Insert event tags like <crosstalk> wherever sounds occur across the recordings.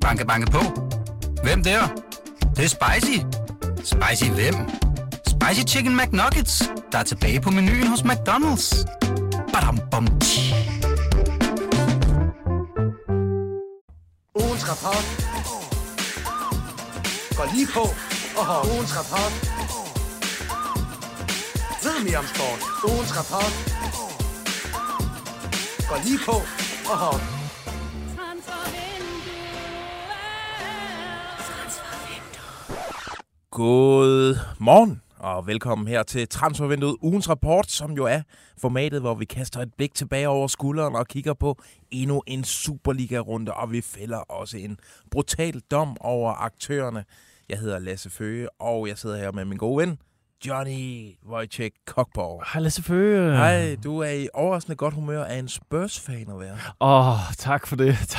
Banke, banke på. Hvem der? Det, det er spicy. Spicy hvem? Spicy Chicken McNuggets, der er tilbage på menuen hos McDonald's. Badum, bom, tji. Ugens rapport. Går lige på og har ugens rapport. Ved mere om sport. Ugens rapport. Går lige på og har God morgen og velkommen her til Transfervinduet ugens rapport, som jo er formatet, hvor vi kaster et blik tilbage over skulderen og kigger på endnu en Superliga-runde, og vi fælder også en brutal dom over aktørerne. Jeg hedder Lasse Føge, og jeg sidder her med min gode ven, Johnny Wojciech Kokborg. Hej Lasse Føge. Hej, du er i overraskende godt humør af en Spurs-fan at være. Åh, oh, tak for det. <laughs>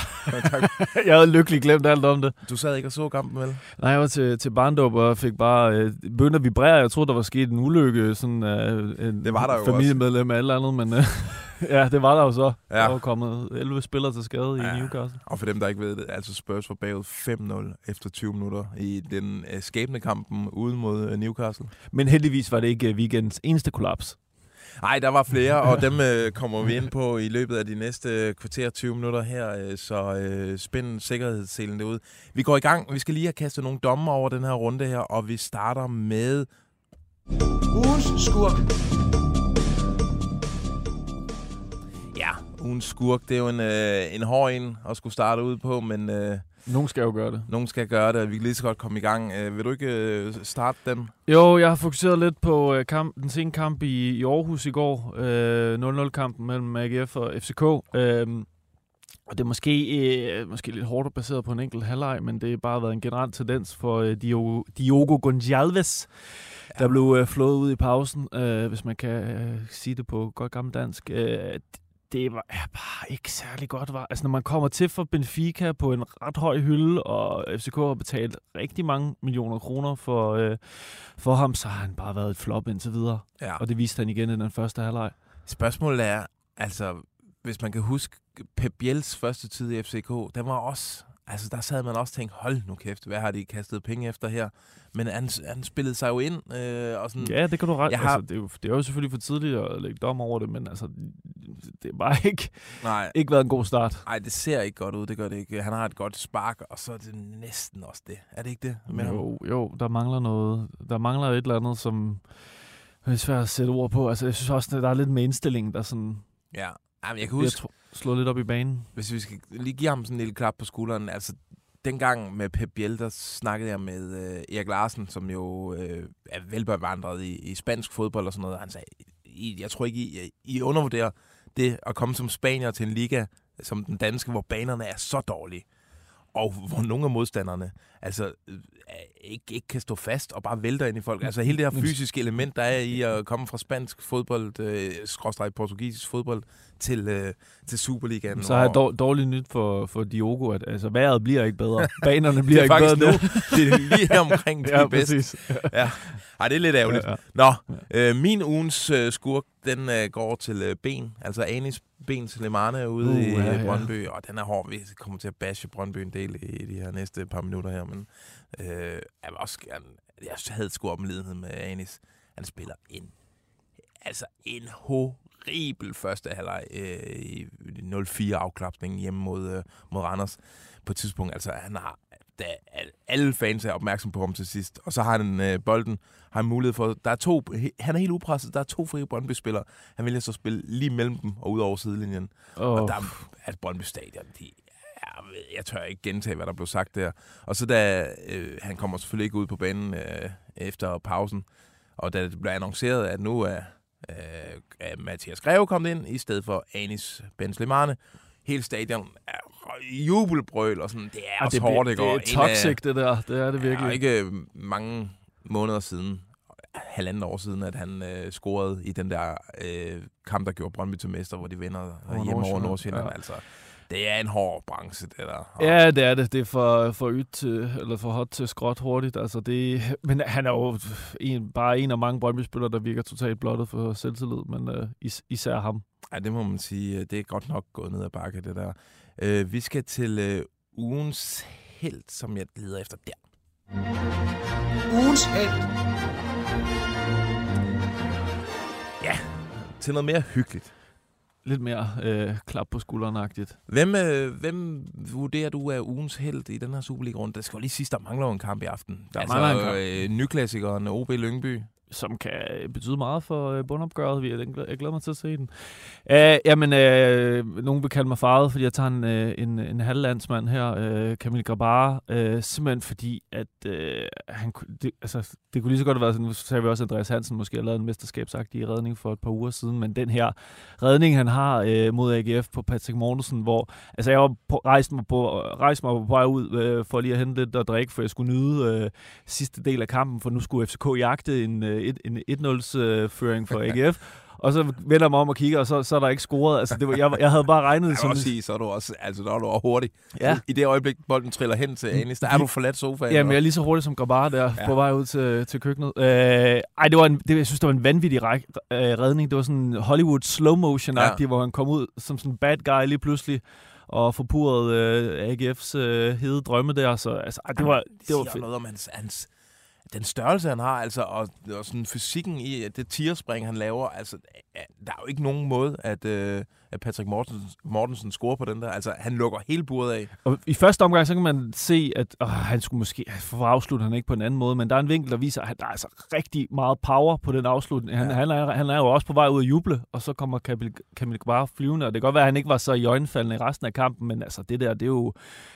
<laughs> jeg havde lykkelig glemt alt om det. Du sad ikke og så kampen, vel? Nej, jeg var til, til barndåb og fik bare øh, at vibrere. Jeg troede, der var sket en ulykke. Sådan, øh, en Det var der jo familiemedlem med eller andet, men øh, <laughs> ja, det var der jo så. Ja. Der var kommet 11 spillere til skade Ja. i Newcastle. Og for dem, der ikke ved det, altså Spurs var bagud 5-0 efter 20 minutter i den øh, skæbne kampen ude mod øh, Newcastle. Men heldigvis var det ikke øh, weekendens eneste kollaps. Nej, der var flere, og <laughs> dem øh, kommer vi ind på i løbet af de næste kvarter 20 minutter her, øh, så øh, spænd sikkerhedsselen derude. Vi går i gang. Vi skal lige have kastet nogle domme over den her runde her, og vi starter med... ugens skurk. Ugens skurk. Det er jo en, øh, en hård en at skulle starte ud på, men øh, Nogen skal jo gøre det. nogen skal gøre det, og vi kan lige så godt komme i gang. Øh, vil du ikke øh, starte den? Jo, jeg har fokuseret lidt på øh, kamp, den sene kamp i, i Aarhus i går. Øh, 0-0-kampen mellem AGF og FCK. Øh, og det er måske, øh, måske lidt hårdt baseret på en enkelt halvleg, men det har bare været en generel tendens for øh, Diogo, Diogo Gonçalves, der blev øh, flået ud i pausen, øh, hvis man kan øh, sige det på godt gammelt dansk. Øh, det var er bare ikke særlig godt. Var. Altså, når man kommer til for Benfica på en ret høj hylde, og FCK har betalt rigtig mange millioner kroner for, øh, for ham, så har han bare været et flop indtil videre. Ja. Og det viste han igen i den første halvleg. Spørgsmålet er, altså, hvis man kan huske Pep Biels første tid i FCK, den var også, altså der sad man også og tænkte, hold nu kæft, hvad har de kastet penge efter her? Men han, han spillede sig jo ind, øh, og sådan, Ja, det kan du ret. Jeg har- Altså, det, er jo, det er jo selvfølgelig for tidligt at lægge dom over det, men altså, det har bare ikke, nej, ikke været en god start. nej, det ser ikke godt ud, det gør det ikke. Han har et godt spark, og så er det næsten også det. Er det ikke det? ham? Jo, jo, der mangler noget. Der mangler et eller andet, som er svært at sætte ord på. Altså, jeg synes også, der er lidt med indstillingen, der sådan Ja, Jamen, jeg kan huske, tro- slået lidt op i banen. hvis vi skal lige give ham sådan en lille klap på skulderen, altså dengang med Pep Biel, der snakkede jeg med øh, Erik Larsen, som jo øh, er velbevandret i, i spansk fodbold og sådan noget. Han sagde, I, jeg tror ikke, I, I undervurderer det at komme som spanier til en liga som den danske, hvor banerne er så dårlige. Og hvor nogle af modstanderne altså, øh, er- ikke, ikke kan stå fast og bare vælter ind i folk. Altså hele det her fysiske element, der er i at komme fra spansk fodbold, øh, skråstreg portugisisk fodbold, til, øh, til Superligaen. Så har jeg dår, dårligt nyt for, for Diogo, at altså, vejret bliver ikke bedre. <laughs> Banerne bliver er ikke bedre. nu. <laughs> Det er lige her omkring, det ja, er bedst. præcis. <laughs> Ja. Ej, det er lidt ærgerligt. Ja, Nå, øh, min ugens øh, skurk, den øh, går til øh, Ben. Altså Anis Ben Slimane ude Uh, i ja, ja, ja. Brøndby. Og den er hård. Vi kommer til at bashe Brøndby en del i de her næste par minutter her. Men øh, jeg også gerne... Jeg havde sgu opmelidenhed med Anis. Han spiller en... Altså en horribel første halvleg øh, i 0-4 afklapning hjemme mod, øh, mod Randers på et tidspunkt. Altså, han har da al- alle fans er opmærksom på ham til sidst. Og så har han øh, bolden, har han mulighed for... Der er to, han er helt upresset. Der er to frie Brøndby-spillere. Han vælger så at spille lige mellem dem og ud over sidelinjen. Oh, Og der er Brøndby Stadion, de, jeg, tør ikke gentage, hvad der blev sagt der. Og så da øh, han kommer selvfølgelig ikke ud på banen øh, efter pausen, og da det blev annonceret, at nu er, øh, er Mathias Greve kommet ind, i stedet for Anis Benzlemane, hele stadion er jubelbrøl, og sådan, det er Ah, også det, hårdt, ikke? det Og er af- toxic, det der. Det er det virkelig. og ikke øh, mange måneder siden, halvanden år siden, at han øh, scorede i den der øh, kamp, der gjorde Brøndby til mester, hvor de vinder Over hjemme over Nordsjælland. Nordsjælland. Ja. Altså, det er en hård branche, det der. Og, Ja, det er det. Det er for, for ydt til, eller for hot til skråt hurtigt. Altså det, <laughs> men han er jo en, bare en af mange Brøndby-spillere, der virker totalt blottet for selvtillid, men uh, is, især ham. Ja, det må man sige. øh, Det er godt nok gået ned ad bakke, det der. Øh, vi skal til øh, ugens held, som jeg leder efter der. Ugens held. Til noget mere hyggeligt. Lidt mere øh, klap på skulderen-agtigt. Hvem, øh, hvem vurderer du er ugens held i den her Superliga-runde? Der skal jo lige sige, der mangler en kamp i aften. Der altså, mangler en kamp. Øh, nyklassikeren OB Lyngby som kan øh, betyde meget for øh, bundopgøret. Jeg, glæder mig til at se den. Uh, jamen, uh, nogen vil kalde mig faret, fordi jeg tager en, uh, en, en halvlandsmand her, uh, Camille Grabar, uh, simpelthen fordi, at uh, han, det, altså, det kunne lige så godt have været sådan, nu sagde vi også, Andreas Hansen måske har lavet en mesterskabsagtig redning for et par uger siden, men den her redning, han har uh, mod AGF på Patrick Mortensen, hvor altså, jeg var på, rejste, mig på, rejste mig på vej ud uh, for lige at hente lidt at drikke, for jeg skulle nyde uh, sidste del af kampen, for nu skulle FCK jagte en, øh, et, en 1-0-føring for AGF. Og så vender jeg mig om og kigger, og så, så er der ikke scoret. Altså, det var, jeg, jeg havde bare regnet Jeg det som... også sige, så er du også, altså, der er du også hurtig. Ja. I det øjeblik, bolden triller hen til Anis, der er du forladt sofaen. Jamen, jeg er lige så hurtig som Grabar der, Ja. på vej ud til, til køkkenet. Øh, ej, det var en, det, jeg synes, det var en vanvittig ræk, øh, redning. Det var sådan Hollywood slow motion-agtig, Ja. hvor han kom ud som sådan en bad guy lige pludselig og forpurrede øh, AGF's øh, hede drømme der. Så altså, ej, det var, det var fedt. noget om hans, hans, den størrelse, han har, altså, og, og sådan fysikken i det tierspring, han laver. Altså, øh, der er jo ikke nogen måde, at, øh, at Patrick Mortensen, Mortensen scorer på den der. Altså, han lukker hele buret af. Og i første omgang, så kan man se, at åh, han skulle måske få afsluttet han ikke på en anden måde, men der er en vinkel, der viser, at der er altså rigtig meget power på den afslutning. Han, Ja. ja. han, er, han er jo også på vej ud at juble, og så kommer Camille, Camille bare flyvende, og det kan godt være, at han ikke var så i øjenfaldende i resten af kampen, men altså det der, det er jo,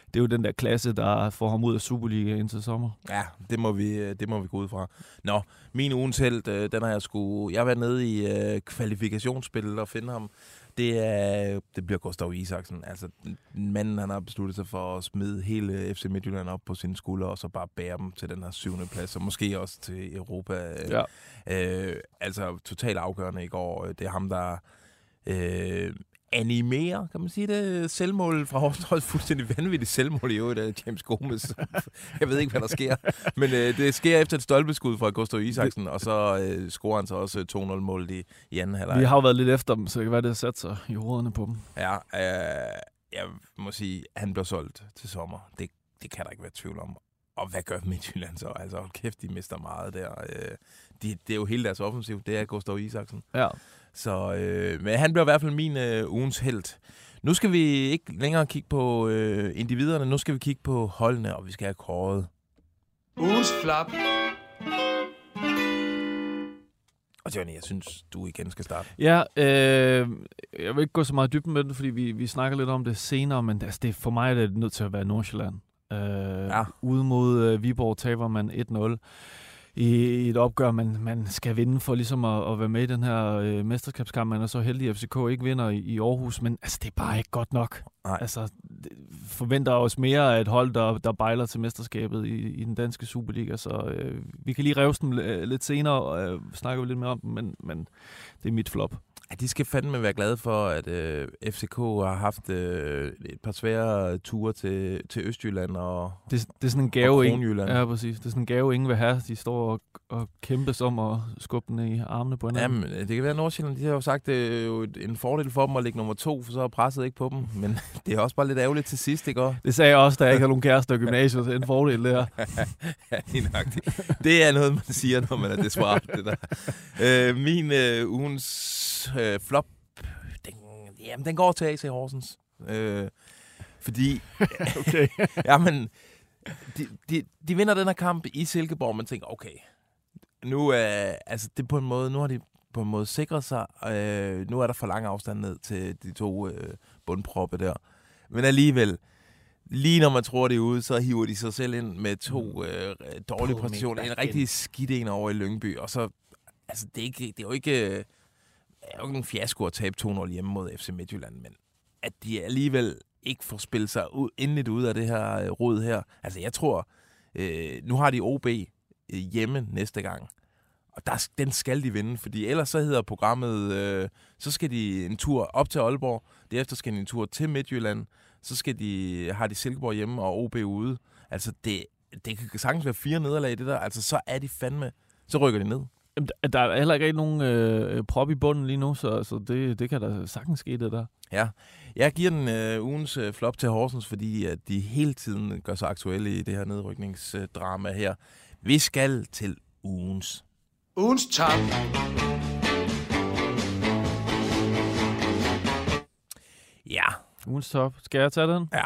det er jo den der klasse, der får ham ud af Superliga indtil sommer. Ja, det må vi, øh, det må vi gå ud fra. Nå, min ugens held, øh, den har jeg sgu... Jeg har været nede i øh, kvalifikationsspillet og finde ham. Det, er, det bliver Gustav Isaksen. Altså, manden han har besluttet sig for at smide hele FC Midtjylland op på sine skuldre, og så bare bære dem til den her syvende plads, og måske også til Europa. Ja. Øh, altså totalt afgørende i går. Det er ham, der øh, animerer, kan man sige det, selvmål fra Horsens. Fuldstændig vanvittigt selvmål i øvrigt af James Gomes. <laughs> Jeg ved ikke, hvad der sker. Men øh, det sker efter et stolpeskud fra Gustav Isaksen, og så øh, scorer han så også 2-0-målet i, i anden halvleg. Vi har jo været lidt efter dem, så det kan være, det sat sig i hovederne på dem. Ja, øh, jeg må sige, han bliver solgt til sommer. Det, det kan der ikke være tvivl om. Og hvad gør Midtjylland så? Altså, hold kæft, de mister meget der. Øh, de, det er jo hele deres offensiv, det er Gustav Isaksen. Ja. Så, øh, men han bliver i hvert fald min øh, ugens held. Nu skal vi ikke længere kigge på øh, individerne, nu skal vi kigge på holdene, og vi skal have kåret. Ugens flap. Og Johnny, jeg synes, du igen skal starte. Ja, øh, jeg vil ikke gå så meget dybden med det, fordi vi, vi snakker lidt om det senere, men altså, det, for mig er det nødt til at være Nordsjælland. Øh, Ja. Ude mod øh, Viborg taber man 1-0 i et opgør, man, man skal vinde for ligesom at, at være med i den her øh, mesterskabskamp. Man er så heldig, at FCK ikke vinder i, i Aarhus, men altså, det er bare ikke godt nok. Nej. Altså, forventer os mere af et hold, der, der bejler til mesterskabet i, i den danske Superliga, så øh, vi kan lige revse dem øh, lidt senere, og øh, snakker vi lidt mere om dem, men, men det er mit flop. Ja, de skal fandme være glade for, at øh, FCK har haft øh, et par svære ture til, til Østjylland og, Det, det er sådan en gave, og ingen, Kronjylland. ja, præcis. Det er sådan en gave, ingen vil have. De står og, og kæmpes om at skubbe den i armene på hinanden. Jamen, det kan være, at Nordsjælland de har jo sagt, det er jo en fordel for dem at ligge nummer to, for så er presset ikke på dem. Men <laughs> det er også bare lidt ærgerligt til sidst, ikke? Det sagde jeg også, da jeg ikke havde nogen kærester i gymnasiet. Er en fordel, det her. <laughs> Ja, lige nøjagtigt. Det er noget, man siger, når man er desperat, det der. Øh, min øh, ugens øh, flop, den, jamen, den går til AC Horsens. Øh, fordi, <laughs> Okay. jamen, de, de, de vinder den her kamp i Silkeborg, og man tænker, okay, nu, øh, altså, det på en måde, nu har de på en måde sikret sig. Øh, nu er der for lang afstand ned til de to øh, bundproppe der. Men alligevel, lige når man tror, det er ude, så hiver de sig selv ind med to øh, dårlige præstationer. En rigtig skidt en over i Lyngby. Og så, altså, det er, ikke, det er jo ikke, øh, er jo ikke en fiasko at tabe 2-0 hjemme mod FC Midtjylland, men at de alligevel ikke får spillet sig ud, endeligt ud af det her øh, rod her. Altså, jeg tror, øh, nu har de OB hjemme næste gang. Og der, den skal de vinde, fordi ellers så hedder programmet, øh, så skal de en tur op til Aalborg, derefter skal de en tur til Midtjylland, så skal de, har de Silkeborg hjemme og OB ude. Altså, det, det kan sagtens være fire nederlag i det der. Altså, så er de fandme, så rykker de ned. Jamen, der- er heller ikke nogen øh, prop i bunden lige nu, så, så det, det kan da sagtens ske, det der. Ja, jeg giver den øh, ugens øh, flop til Horsens, fordi at de hele tiden gør sig aktuelle i det her nedrykningsdrama her. Vi skal til ugens. Ugens top. Ja, Ugens top. Skal jeg tage den? Ja.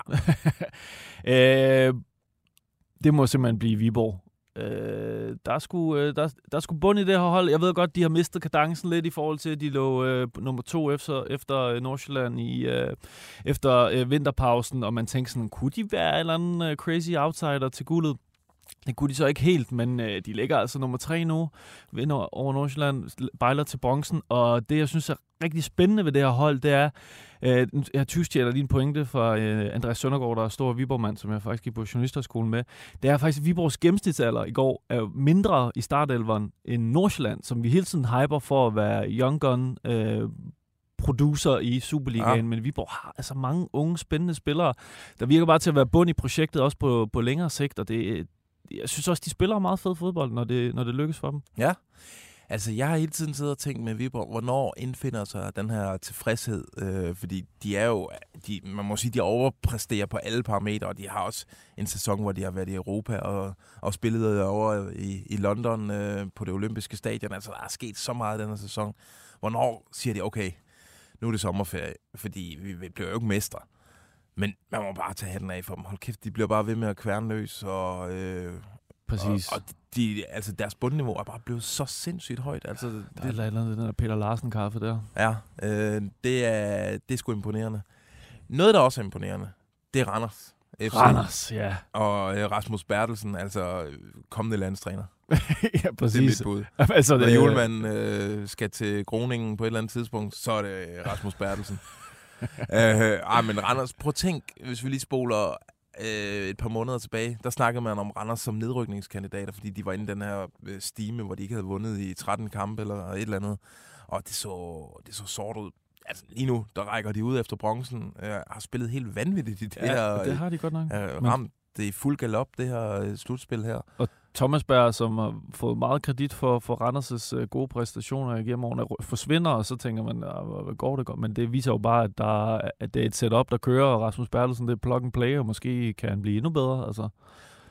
<laughs> øh, det må simpelthen blive Viborg. Øh, der, er sgu, øh, der, der er sgu bund i det her hold. Jeg ved godt, de har mistet kadencen lidt i forhold til, at de lå øh, nummer to efter, efter øh, Nordsjælland i, øh, efter øh, vinterpausen, og man tænker sådan, kunne de være en eller anden øh, crazy outsider til guldet? Det kunne de så ikke helt, men øh, de ligger altså nummer tre nu, vinder over Nordsjælland, bejler til bronzen, og det, jeg synes er rigtig spændende ved det her hold, det er, øh, jeg tyvstjæler lige en pointe fra øh, Andreas Søndergaard, der er stor Viborg-mand, som jeg faktisk gik på journalisterskolen med. Det er faktisk, at Viborgs gennemsnitsalder i går er mindre i startelveren end Nordsjælland, som vi hele tiden hyper for at være young gun, øh, producer i Superligaen, ja. men Viborg har altså mange unge, spændende spillere, der virker bare til at være bund i projektet, også på, på længere sigt, og det, jeg synes også, de spiller meget fed fodbold, når det, når det lykkes for dem. Ja. Altså, jeg har hele tiden siddet og tænkt med Viborg, hvornår indfinder sig den her tilfredshed? Øh, fordi de er jo, de, man må sige, de overpræsterer på alle parametre, og de har også en sæson, hvor de har været i Europa og, og spillet over i, i London øh, på det olympiske stadion. Altså, der er sket så meget den her sæson. Hvornår siger de, okay, nu er det sommerferie, fordi vi, vi bliver jo ikke mestre. Men man må bare tage hatten af for dem. Hold kæft, de bliver bare ved med at kværne løs, og, øh, Præcis. og, og de, altså deres bundniveau er bare blevet så sindssygt højt. Altså, der er et det, eller andet, den der Peter Larsen-kaffe der. ja, øh, det, er, det er sgu imponerende. Noget, der også er imponerende, det er Randers. FC. Randers, ja. Og øh, Rasmus Bertelsen, altså kommende landstræner. <laughs> ja, Det er præcis. mit bud. <laughs> altså, Når Julemand øh, skal til Groningen på et eller andet tidspunkt, så er det Rasmus Bertelsen. Øh, ej, men Randers, prøv at tænk, hvis vi lige spoler øh, et par måneder tilbage, der snakkede man om Randers som nedrykningskandidater, fordi de var inde i den her øh, stime, hvor de ikke havde vundet i 13 kampe eller et eller andet. Og det så, det så sort ud. Altså lige nu, der rækker de ud efter bronzen, øh, har spillet helt vanvittigt i det her. Ja, det har de godt nok. øh, ramt det er fuld galop, det her øh, slutspil her. Thomas Berg, som har fået meget kredit for, for Randers' øh, gode præstationer igennem årene, forsvinder, og så tænker man, hvad går det godt? Men det viser jo bare, at, der, at det er et setup, der kører, og Rasmus Bertelsen, det er plug and play, og måske kan han blive endnu bedre. Altså.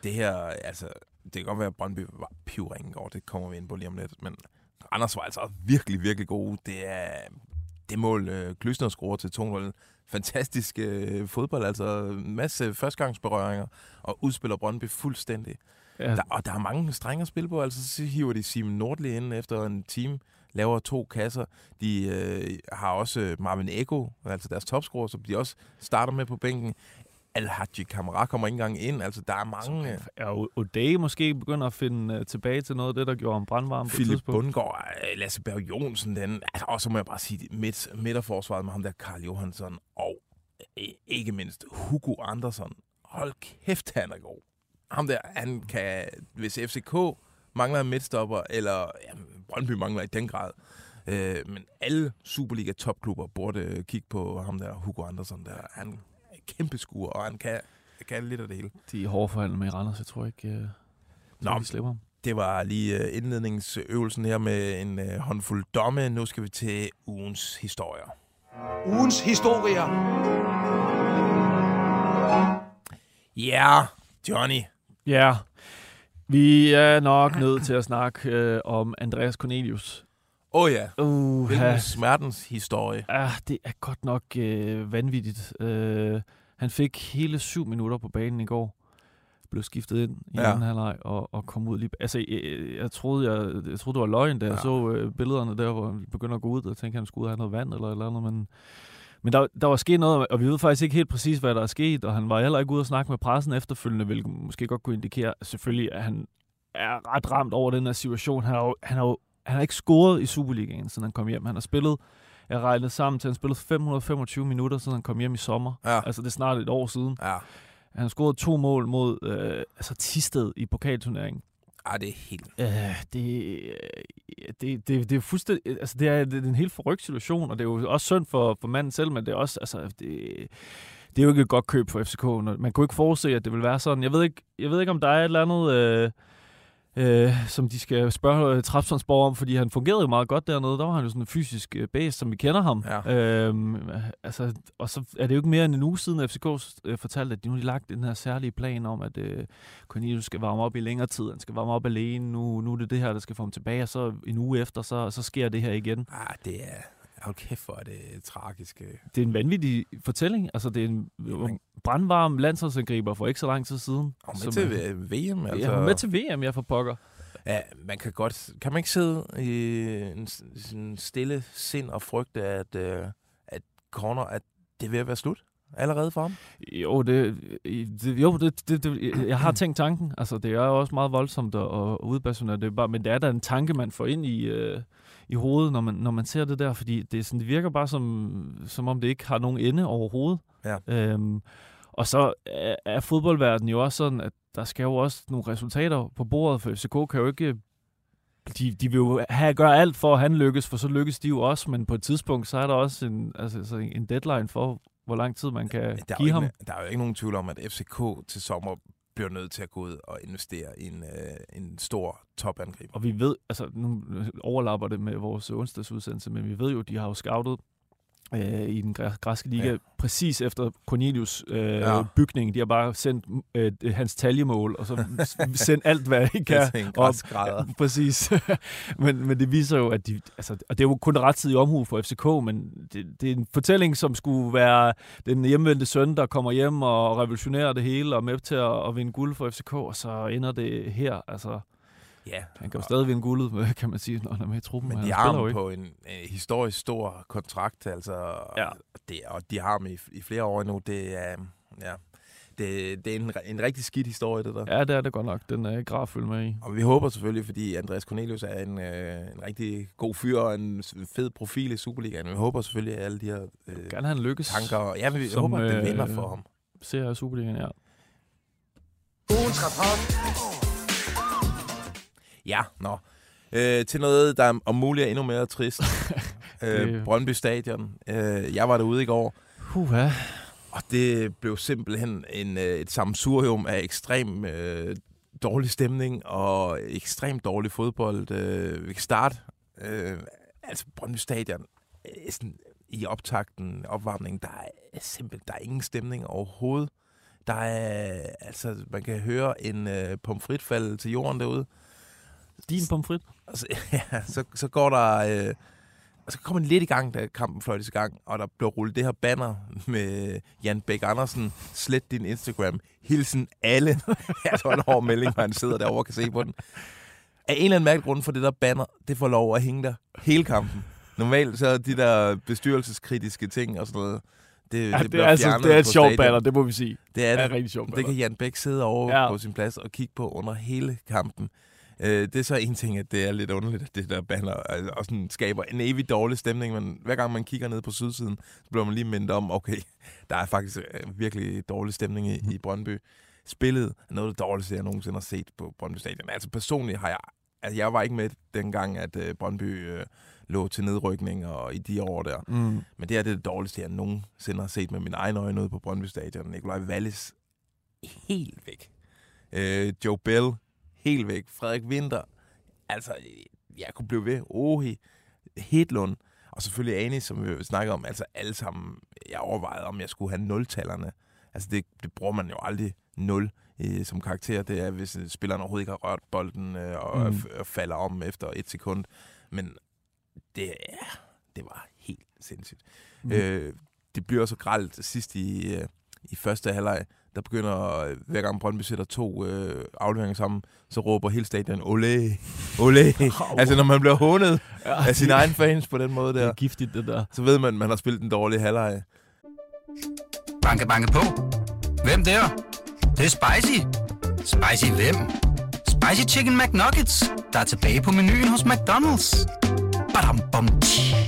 det her, altså, det kan godt være, at Brøndby var pivringen over, det kommer vi ind på lige om lidt, men Randers var altså virkelig, virkelig gode. Det er det mål, øh, Klysner scorer til 2-0. Fantastisk øh, fodbold, altså masse førstegangsberøringer, og udspiller Brøndby fuldstændig. Ja, Der, og der er mange strenge at spille på, altså så hiver de Simon Nordli ind efter en time, laver to kasser. De øh, har også Marvin Eko, altså deres topscorer, som de også starter med på bænken. Al-Haji Kamara kommer ikke engang ind, altså der er mange... øh, Ja, og O'Day måske begynder at finde uh, tilbage til noget af det, der gjorde ham brandvarm på et Philip tidspunkt. Bundgaard, øh, Lasse Berg Jonsen, den, altså, og så må jeg bare sige, midt, midterforsvaret med ham der, Karl Johansson, og øh, ikke mindst Hugo Andersson. Hold kæft, han er god. Ham der, han kan, hvis FCK mangler en midtstopper, eller ja, Brøndby mangler i den grad, øh, men alle Superliga-topklubber burde øh, kigge på ham der, Hugo Andersson. Der. Han er en kæmpe skur, og han kan, kan lidt af det hele. De er hårde forhandlet med i Randers, jeg tror ikke, Nå, Nå. de slipper ham. Det var lige øh, indledningsøvelsen her med en øh, håndfuld domme. Nu skal vi til ugens historier. Ugens historier. Ja, yeah, Johnny. Ja, vi er nok nødt til at snakke øh, om Andreas Cornelius. Åh oh, ja, Uh, hvilken smertens historie. Ja, det er godt nok øh, vanvittigt. Øh, han fik hele syv minutter på banen i går. Blev skiftet ind i Ja. anden halvleg og, og kom ud lige... Altså, jeg, jeg, troede, jeg, jeg troede, det var løgn, da jeg Ja. så øh, billederne der, hvor han begynder at gå ud og tænkte, at han skulle ud og have noget vand eller eller andet, men... Men der, der var sket noget, og vi ved faktisk ikke helt præcis, hvad der er sket, og han var heller ikke ude og snakke med pressen efterfølgende, hvilket måske godt kunne indikere, selvfølgelig at han er ret ramt over den her situation. Han har jo, han har jo han har ikke scoret i Superligaen, siden han kom hjem. Han har spillet, jeg regnede sammen til, han spillet 525 minutter, siden han kom hjem i sommer. Ja, Altså, det er snart et år siden. ja. Han har scoret to mål mod øh, altså Tisted i pokalturneringen. Ej, det er helt... Øh, det, det, det, det er fuldstændig, altså det er, det er en helt forrygt situation, og det er jo også synd for, for manden selv, men det er også, altså, det, det er jo ikke et godt køb for FCK. Når- Man kunne ikke forudse, at det ville være sådan. Jeg ved ikke, jeg ved ikke om der er et eller andet, øh, øh, som de skal spørge øh, Trapsonsborg om, fordi han fungerede jo meget godt dernede. Der var han jo sådan en fysisk øh, base, som vi kender ham. Ja. Øhm, altså, og så er det jo ikke mere end en uge siden, at FCK øh, fortalte, at de nu har lagt den her særlige plan om, at øh, Cornelius skal varme op i længere tid. Han skal varme op alene. Nu, nu er det det her, der skal få ham tilbage, og så en uge efter, så, så sker det her igen. Ah, det er... Hold kæft, hvor er det tragisk. øh. Det er en vanvittig fortælling. Altså, det er en Jamen. brandvarm landsholdsangriber for ikke så lang tid siden. Og med til VM, altså. Ja, med til VM, jeg for pokker. Ja, man kan godt... Kan man ikke sidde i en sådan stille sind og frygte, at, øh, at corner, at det er ved at være slut allerede for ham? Jo, det, det, jo det, det, det, jeg har tænkt tanken. Altså, det er jo også meget voldsomt at, at udbasunere det. er Bare, men det er da en tanke, man får ind i, øh, i hovedet, når man, når man ser det der. Fordi det, sådan, det virker bare som, som om det ikke har nogen ende overhovedet. Ja. Øhm, og så er, er fodboldverdenen jo også sådan, at der skal jo også nogle resultater på bordet, for FCK kan jo ikke... De, de vil jo have, gøre alt for, at han lykkes, for så lykkes de jo også, men på et tidspunkt, så er der også en, altså, så en deadline for, hvor lang tid man kan Der er, give ikke, ham. der er jo ikke nogen tvivl om, at FCK til sommer bliver nødt til at gå ud og investere i en, øh, en stor topangriber. Og vi ved, altså nu overlapper det med vores onsdagsudsendelse, men vi ved jo, de har jo scoutet øh, i den græ- græske liga, Ja. præcis efter Cornelius øh, Ja. bygning. De har bare sendt øh, hans taljemål, og så <laughs> sendt alt, hvad de kan. en op. Ja, <laughs> præcis. <laughs> men, men det viser jo, at de... Altså, og det er jo kun rettidig omhu for FCK, men det, det er en fortælling, som skulle være den hjemvendte søn, der kommer hjem og revolutionerer det hele, og med til at, at vinde guld for FCK, og så ender det her. Altså, Ja, han kan jo stadig vinde guldet, <laughs> kan man sige, når han er med i truppen. Men de har ham ikke. på en øh, historisk stor kontrakt, altså, Ja. og, det, og de har ham i, i flere år nu. Det er, ja, det, det er en, en rigtig skidt historie, det der. Ja, det er det godt nok. Den er ikke rar at følge med i. Og vi håber selvfølgelig, fordi Andreas Cornelius er en, øh, en rigtig god fyr og en fed profil i Superligaen. Vi håber selvfølgelig, at alle de her øh, Gerne han lykkes. tanker... Ja, vi som, håber, at det øh, vinder for ham. Ser Superligaen, ja. Ugens rapport. Ja, nå. Øh, til noget, der er om muligt er endnu mere trist. <laughs> øh, Brøndby Stadion. Øh, jeg var derude i går, Huha. Og det blev simpelthen en, øh, et sammensurium af ekstrem øh, dårlig stemning og ekstremt dårlig fodbold. Øh, vi kan starte. Øh, altså Brøndby Stadion. Øh, sådan, I optakten, opvarmningen, der er simpelthen der er ingen stemning overhovedet. Der er, altså, man kan høre en øh, pomfrit falde til jorden derude. Din pomfrit. Så, <laughs> ja, så, så går der... Øh, og så kommer den lidt i gang, da kampen fløjtes i gang, og der blev rullet det her banner med Jan Bæk Andersen, slet din Instagram, hilsen alle. <laughs> ja, så en hård melding, hvor han sidder derovre og kan se på den. Af en eller anden mærkelig grund for det der banner, det får lov at hænge der hele kampen. Normalt så er de der bestyrelseskritiske ting og sådan noget, det, Ja, det, det, er, altså, det er et sjovt banner, det må vi sige. Det er Det er rigtig sjovt Det kan Jan Bæk sidde over. Ja. på sin plads og kigge på under hele kampen. Øh, det er så en ting, at det er lidt underligt, at det der banner altså, og sådan skaber en evig dårlig stemning, men hver gang man kigger ned på sydsiden, så bliver man lige mindet om, okay, <laughs> der er faktisk øh, virkelig dårlig stemning i, i Brøndby. Spillet er noget af det dårligste, jeg nogensinde har set på Brøndby Stadion. Altså personligt har jeg, altså jeg var ikke med dengang, at øh, Brøndby øh, lå til nedrykning og i de år der. Mm. Men det er det dårligste, jeg nogensinde har set med mine egne øjne ude på Brøndby Stadion. Nikolaj Wallis helt væk. Øh, Joe Bell helt væk. Frederik Winter. Altså, jeg kunne blive ved. Ohi. Hedlund. Og selvfølgelig Ani, som vi snakker om. Altså alle sammen. Jeg overvejede, om jeg skulle have nultallerne. Altså det, det bruger man jo aldrig nul øh, som karakter. Det er, hvis spilleren overhovedet ikke har rørt bolden øh, og, Mm. og falder om efter et sekund. Men det, ja, det var helt sindssygt. Mm. Mm. Øh, det bliver så gralt sidst i, øh, i første halvleg. Der begynder, øh, hver gang Brøndby sætter to øh, afleveringer sammen, så råber hele stadion, olé, olé. <laughs> altså når man bliver hånet ja, af sine egne fans på den måde Det der, er giftigt, det der. så ved man, at man har spillet en dårlig halvleg. Banke, banke på. Hvem der? Det, det er spicy. Spicy hvem? Spicy Chicken McNuggets, der er tilbage på menuen hos McDonald's. Badum, bom, tji.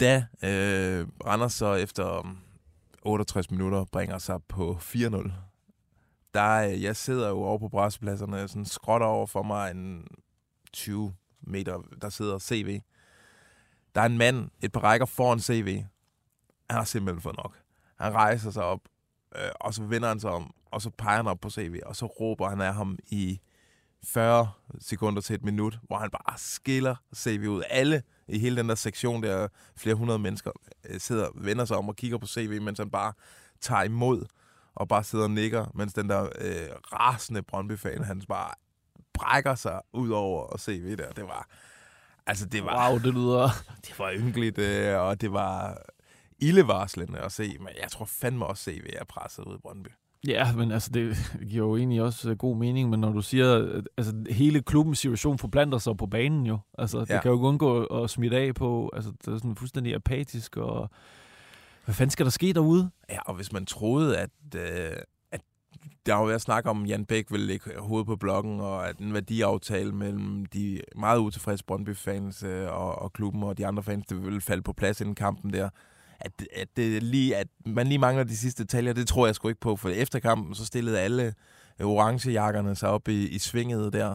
Da øh, Randers så efter 68 minutter bringer sig på 4-0, der øh, jeg sidder jo over på brassepladserne, sådan skråtter over for mig en 20 meter, der sidder CV. Der er en mand, et par rækker foran CV. Han har simpelthen fået nok. Han rejser sig op, øh, og så vender han sig om, og så peger han op på CV, og så råber han af ham i 40 sekunder til et minut, hvor han bare skiller CV ud. Alle i hele den der sektion, der flere hundrede mennesker øh, sidder, vender sig om og kigger på CV, mens han bare tager imod og bare sidder og nikker, mens den der øh, rasende Brøndby-fan, han bare brækker sig ud over og CV der. Det var, altså det var, Wow, det lyder... <laughs> det var ynkeligt, øh, og det var ildevarslende at se, men jeg tror fandme også, CV er presset ud i Brøndby. Ja, men altså, det giver jo egentlig også øh, god mening, men når du siger, at altså, hele klubbens situation forblander sig på banen jo. Altså, det Ja. kan jo ikke undgå at smitte af på, altså, det er sådan fuldstændig apatisk, og hvad fanden skal der ske derude? Ja, og hvis man troede, at, øh, at der har jo været snak om, at Jan Bæk ville lægge hovedet på blokken, og at en værdiaftale mellem de meget utilfredse Brøndby-fans øh, og, og klubben og de andre fans, det ville falde på plads inden kampen der. At, at, det lige, at man lige mangler de sidste detaljer, det tror jeg sgu ikke på, for efter kampen, så stillede alle øh, orangejakkerne sig op i, i svinget der,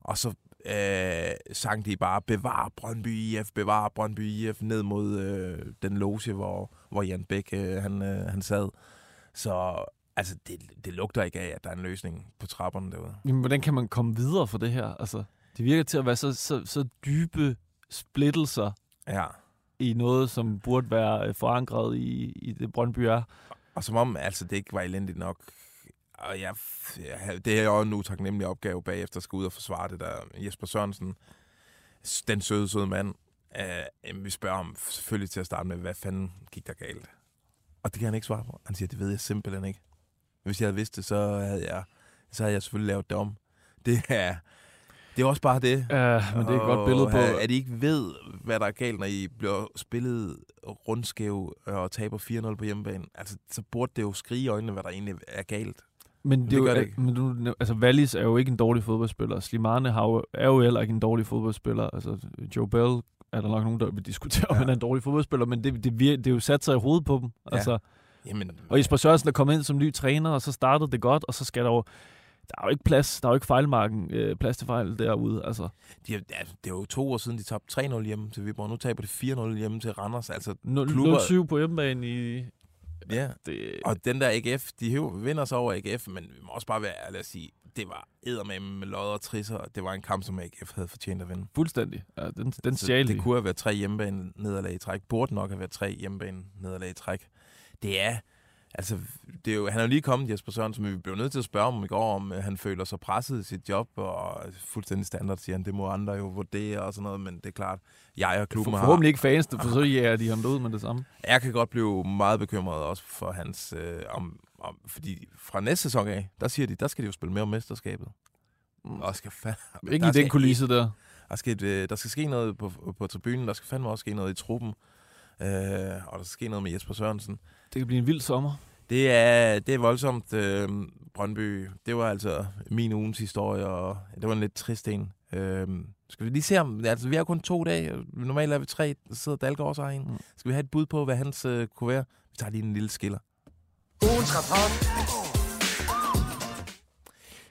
og så øh, sang de bare, bevar Brøndby IF, bevar Brøndby IF, ned mod øh, den loge, hvor, hvor Jan Bæk øh, han, øh, han sad. Så altså, det, det lugter ikke af, at der er en løsning på trapperne derude. Jamen, hvordan kan man komme videre for det her? Altså, det virker til at være så, så, så dybe splittelser Ja i noget, som burde være øh, forankret i, i det Brøndby er. Og som om altså, det ikke var elendigt nok. Og jeg, jeg, det er jo en utaknemmelig opgave bagefter at skulle ud og forsvare det der. Jesper Sørensen, den søde, søde mand, øh, vi spørger ham selvfølgelig til at starte med, hvad fanden gik der galt? Og det kan han ikke svare på. Han siger, det ved jeg simpelthen ikke. Hvis jeg havde vidst det, så havde jeg, så havde jeg selvfølgelig lavet det om. Det er, det er også bare det. Ja, men det er et godt billede på... At I ikke ved, hvad der er galt, når I bliver spillet rundskæv og taber 4-0 på hjemmebane. Altså, så burde det jo skrige i øjnene, hvad der egentlig er galt. Men det, det jo, gør det ikke. Men du, altså, Wallis er jo ikke en dårlig fodboldspiller. Slimane har jo, er jo heller ikke en dårlig fodboldspiller. Altså, Joe Bell er der nok nogen, der vil diskutere, om Ja. han er en dårlig fodboldspiller, men det, det, vir, det er jo sat sig i hovedet på dem. Ja. Altså, Jamen, og Jesper Sørensen er kommet ind som ny træner, og så startede det godt, og så skal der jo... Der er jo ikke plads, der er jo ikke fejlmarken, øh, plads til fejl derude. Altså, de, altså, det er jo to år siden, de tabte 3-0 hjemme til Viborg. Nu taber de 4-0 hjemme til Randers. Altså, 0, Klubber- 0-7 på hjemmebane i... ja. Det, Og den der AGF, de vinder sig over AGF, men vi må også bare være ærlige at sige, det var eddermame med lodder og trisser, og det var en kamp, som AGF havde fortjent at vinde. fuldstændig. Ja, den, den stjal det de. kunne have været tre hjemmebane nederlag i træk. Burde nok have været tre hjemmebane nederlag i træk. Det er, altså, det er jo, han er jo lige kommet, Jesper Sørensen, men vi blev nødt til at spørge ham i går, om øh, han føler sig presset i sit job, og fuldstændig standard siger han, det må andre jo vurdere og sådan noget, men det er klart, jeg og klubben For, har, forhåbentlig ikke fans, for så jager de ham ud med det samme. jeg kan godt blive meget bekymret også for hans, øh, om, om, fordi fra næste sæson af, der siger de, der skal de jo spille mere om mesterskabet. Og skal fa- <laughs> Ikke der i den skal- kulisse der. der skal, øh, der skal ske noget på, på tribunen, der skal fandme også ske noget i truppen, øh, og der skal ske noget med Jesper Sørensen. Det kan blive en vild sommer. Det er, det er voldsomt, øh, Brøndby. Det var altså min ugens historie, og det var en lidt trist en. Øh, skal vi lige se om... Altså, vi har kun to dage. Normalt er vi tre. Der sidder Dalgaard også herinde. Mm. Skal vi have et bud på, hvad hans øh, kunne være? Vi tager lige en lille skiller. Ugens rapport.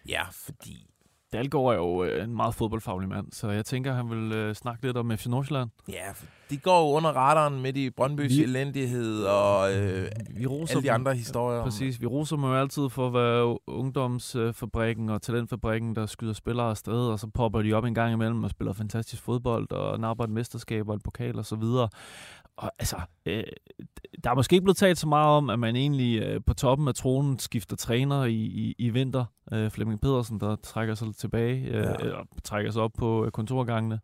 Ja, fordi... Dalgaard er jo øh, en meget fodboldfaglig mand, så jeg tænker, han vil øh, snakke lidt om FC Nordsjælland. Ja, de går jo under radaren midt i Brøndbys Vi- elendighed og øh, Vi roser alle de andre historier. Præcis. Vi roser dem jo altid for at være ungdomsfabrikken og talentfabrikken, der skyder spillere afsted, og så popper de op en gang imellem og spiller fantastisk fodbold og napper et mesterskab og et pokal og så videre. Og altså, øh, der er måske ikke blevet talt så meget om, at man egentlig øh, på toppen af tronen skifter træner i, i, i vinter. Øh, Flemming Pedersen, der trækker sig tilbage, øh, Ja. eller trækker sig op på øh, kontorgangene.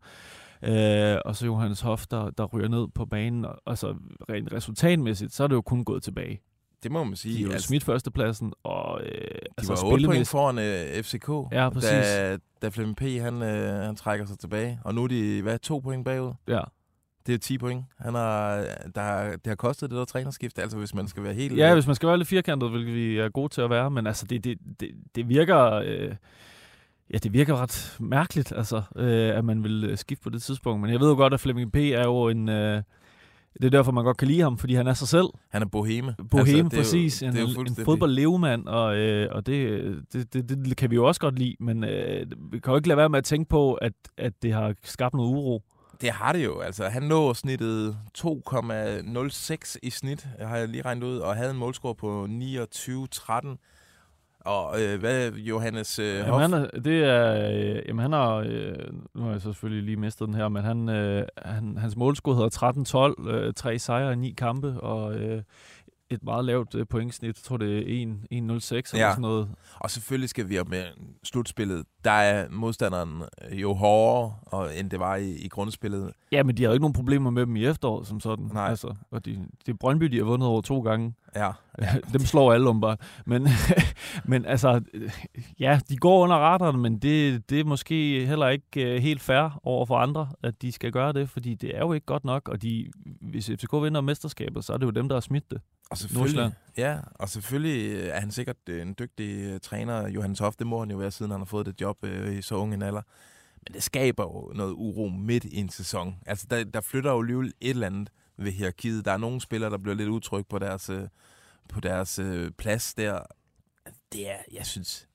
Øh, og så Johannes Hoff, der, der ryger ned på banen. Og, altså, rent resultatmæssigt, så er det jo kun gået tilbage. Det må man sige. De har altså, smidt førstepladsen, og øh, de altså var 8 point foran øh, FCK, Ja, præcis. da, da Flemming P. Han, øh, han trækker sig tilbage. Og nu er de, hvad, to point bagud? Ja. Det er 10 point. Han har, der, det har kostet det der trænerskift, altså hvis man skal være helt... ja, hvis man skal være lidt firkantet, hvilket vi er gode til at være, men altså, det, det, det, det virker... Øh, Ja, det virker ret mærkeligt, altså, øh, at man vil øh, skifte på det tidspunkt. Men jeg ved jo godt, at Flemming P. er jo en... Øh, det er derfor, man godt kan lide ham, fordi han er sig selv. Han er boheme. Boheme, altså, præcis. jo en, en fodboldlevemand, og, øh, og det, det, det, det kan vi jo også godt lide. Men øh, vi kan jo ikke lade være med at tænke på, at, at det har skabt noget uro. Det har det jo. Altså, han lå snittet 2,06 i snit, har jeg lige regnet ud, og havde en målscore på 29-13. Og øh, hvad, Johannes øh, Hoff? Jamen, han er, det er, øh, jamen, han har, øh, nu har jeg så selvfølgelig lige mistet den her, men han, øh, han, hans målscore hedder 13-12, øh, tre sejre i ni kampe, og øh, et meget lavt øh, pointsnit. Jeg tror, det er 1, 1.06 eller Ja. sådan noget. Og selvfølgelig skal vi op med slutspillet. Der er modstanderen jo hårdere, og, end det var i, i grundspillet. Ja, men de har jo ikke nogen problemer med dem i efteråret som sådan. Nej. Altså, og de, de Brøndby, de har vundet over to gange. Ja, <laughs> Dem slår alle om bare. Men, <laughs> men altså, ja, de går under radaren, men det, det er måske heller ikke øh, helt fair over for andre, at de skal gøre det, fordi det er jo ikke godt nok, og de, hvis FCK vinder mesterskabet, så er det jo dem, der har smidt det. og selvfølgelig, Nordsjælland. ja, og selvfølgelig øh, er han sikkert øh, en dygtig træner, Johannes Hoff. Det må han jo være, siden han har fået det job øh, i så ung en alder. Men det skaber jo noget uro midt i en sæson. Altså, der, der flytter jo alligevel et eller andet ved hierarkiet. Der er nogle spillere, der bliver lidt utryg på deres, øh, på deres øh, plads der. Det er, jeg synes,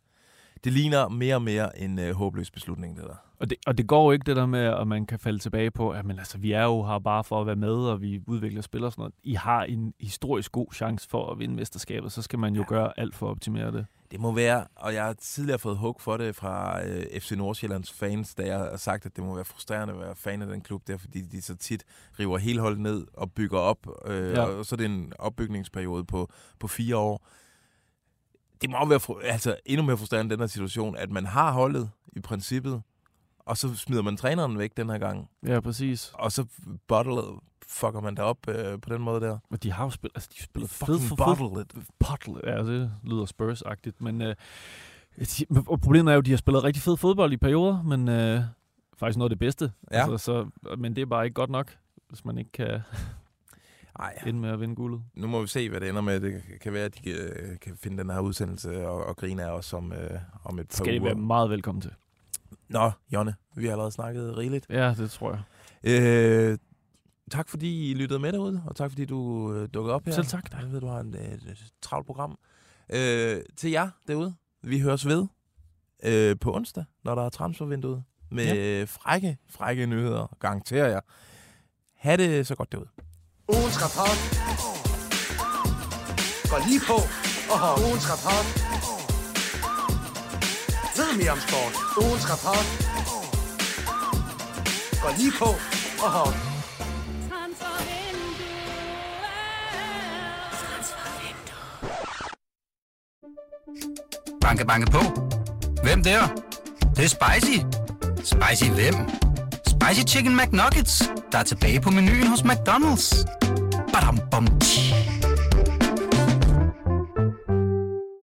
det ligner mere og mere en øh, håbløs beslutning, det der. Og det, og det går jo ikke det der med, at man kan falde tilbage på, at men, altså, vi er jo her bare for at være med, og vi udvikler spil og sådan noget. I har en historisk god chance for at vinde mesterskabet, så skal man jo Ja. gøre alt for at optimere det. Det må være, og jeg har tidligere fået hug for det fra øh, FC Nordsjællands fans, da jeg har sagt, at det må være frustrerende at være fan af den klub der, fordi de så tit river hele holdet ned og bygger op, øh, Ja. og så er det en opbygningsperiode på, på fire år. Det må være altså, endnu mere frustrerende den her situation, at man har holdet i princippet, og så smider man træneren væk den her gang, Ja, præcis. og så bottle, fucker man det op øh, på den måde der. Og de har jo spillet, altså de har spillet Fucking fed for bottle it. Bottle, ja, det lyder Spurs-agtigt, men øh, og problemet er jo, at de har spillet rigtig fed fodbold i perioder, men øh, faktisk noget af det bedste. Ja. Altså, så, men det er bare ikke godt nok, hvis man ikke kan Ej, ende med at vinde guldet. nu må vi se, hvad det ender med. Det kan være, at de øh, kan finde den her udsendelse og, og grine af os om, øh, om et par Skal I uger. være meget velkommen til. Nå, Jonne, vi har allerede snakket rigeligt. Ja, det tror jeg. Øh, tak fordi I lyttede med derude, og tak fordi du øh, dukkede op her. Selv tak dig. Jeg ved, du har en, et, et travlt program. Øh, til jer derude, vi høres ved øh, på onsdag, når der er transfervinduet, med ja. frække, frække nyheder, garanterer jeg. Ha' det så godt derude. Ugens rapport går lige på og har ugens rapport. Ved mere om sport. Ugens rapport går lige på og hop. Banke, banke på. Hvem der? Det, det er spicy. Spicy hvem? Spicy Chicken McNuggets, der er tilbage på menuen hos McDonald's. Badum, bom, tji.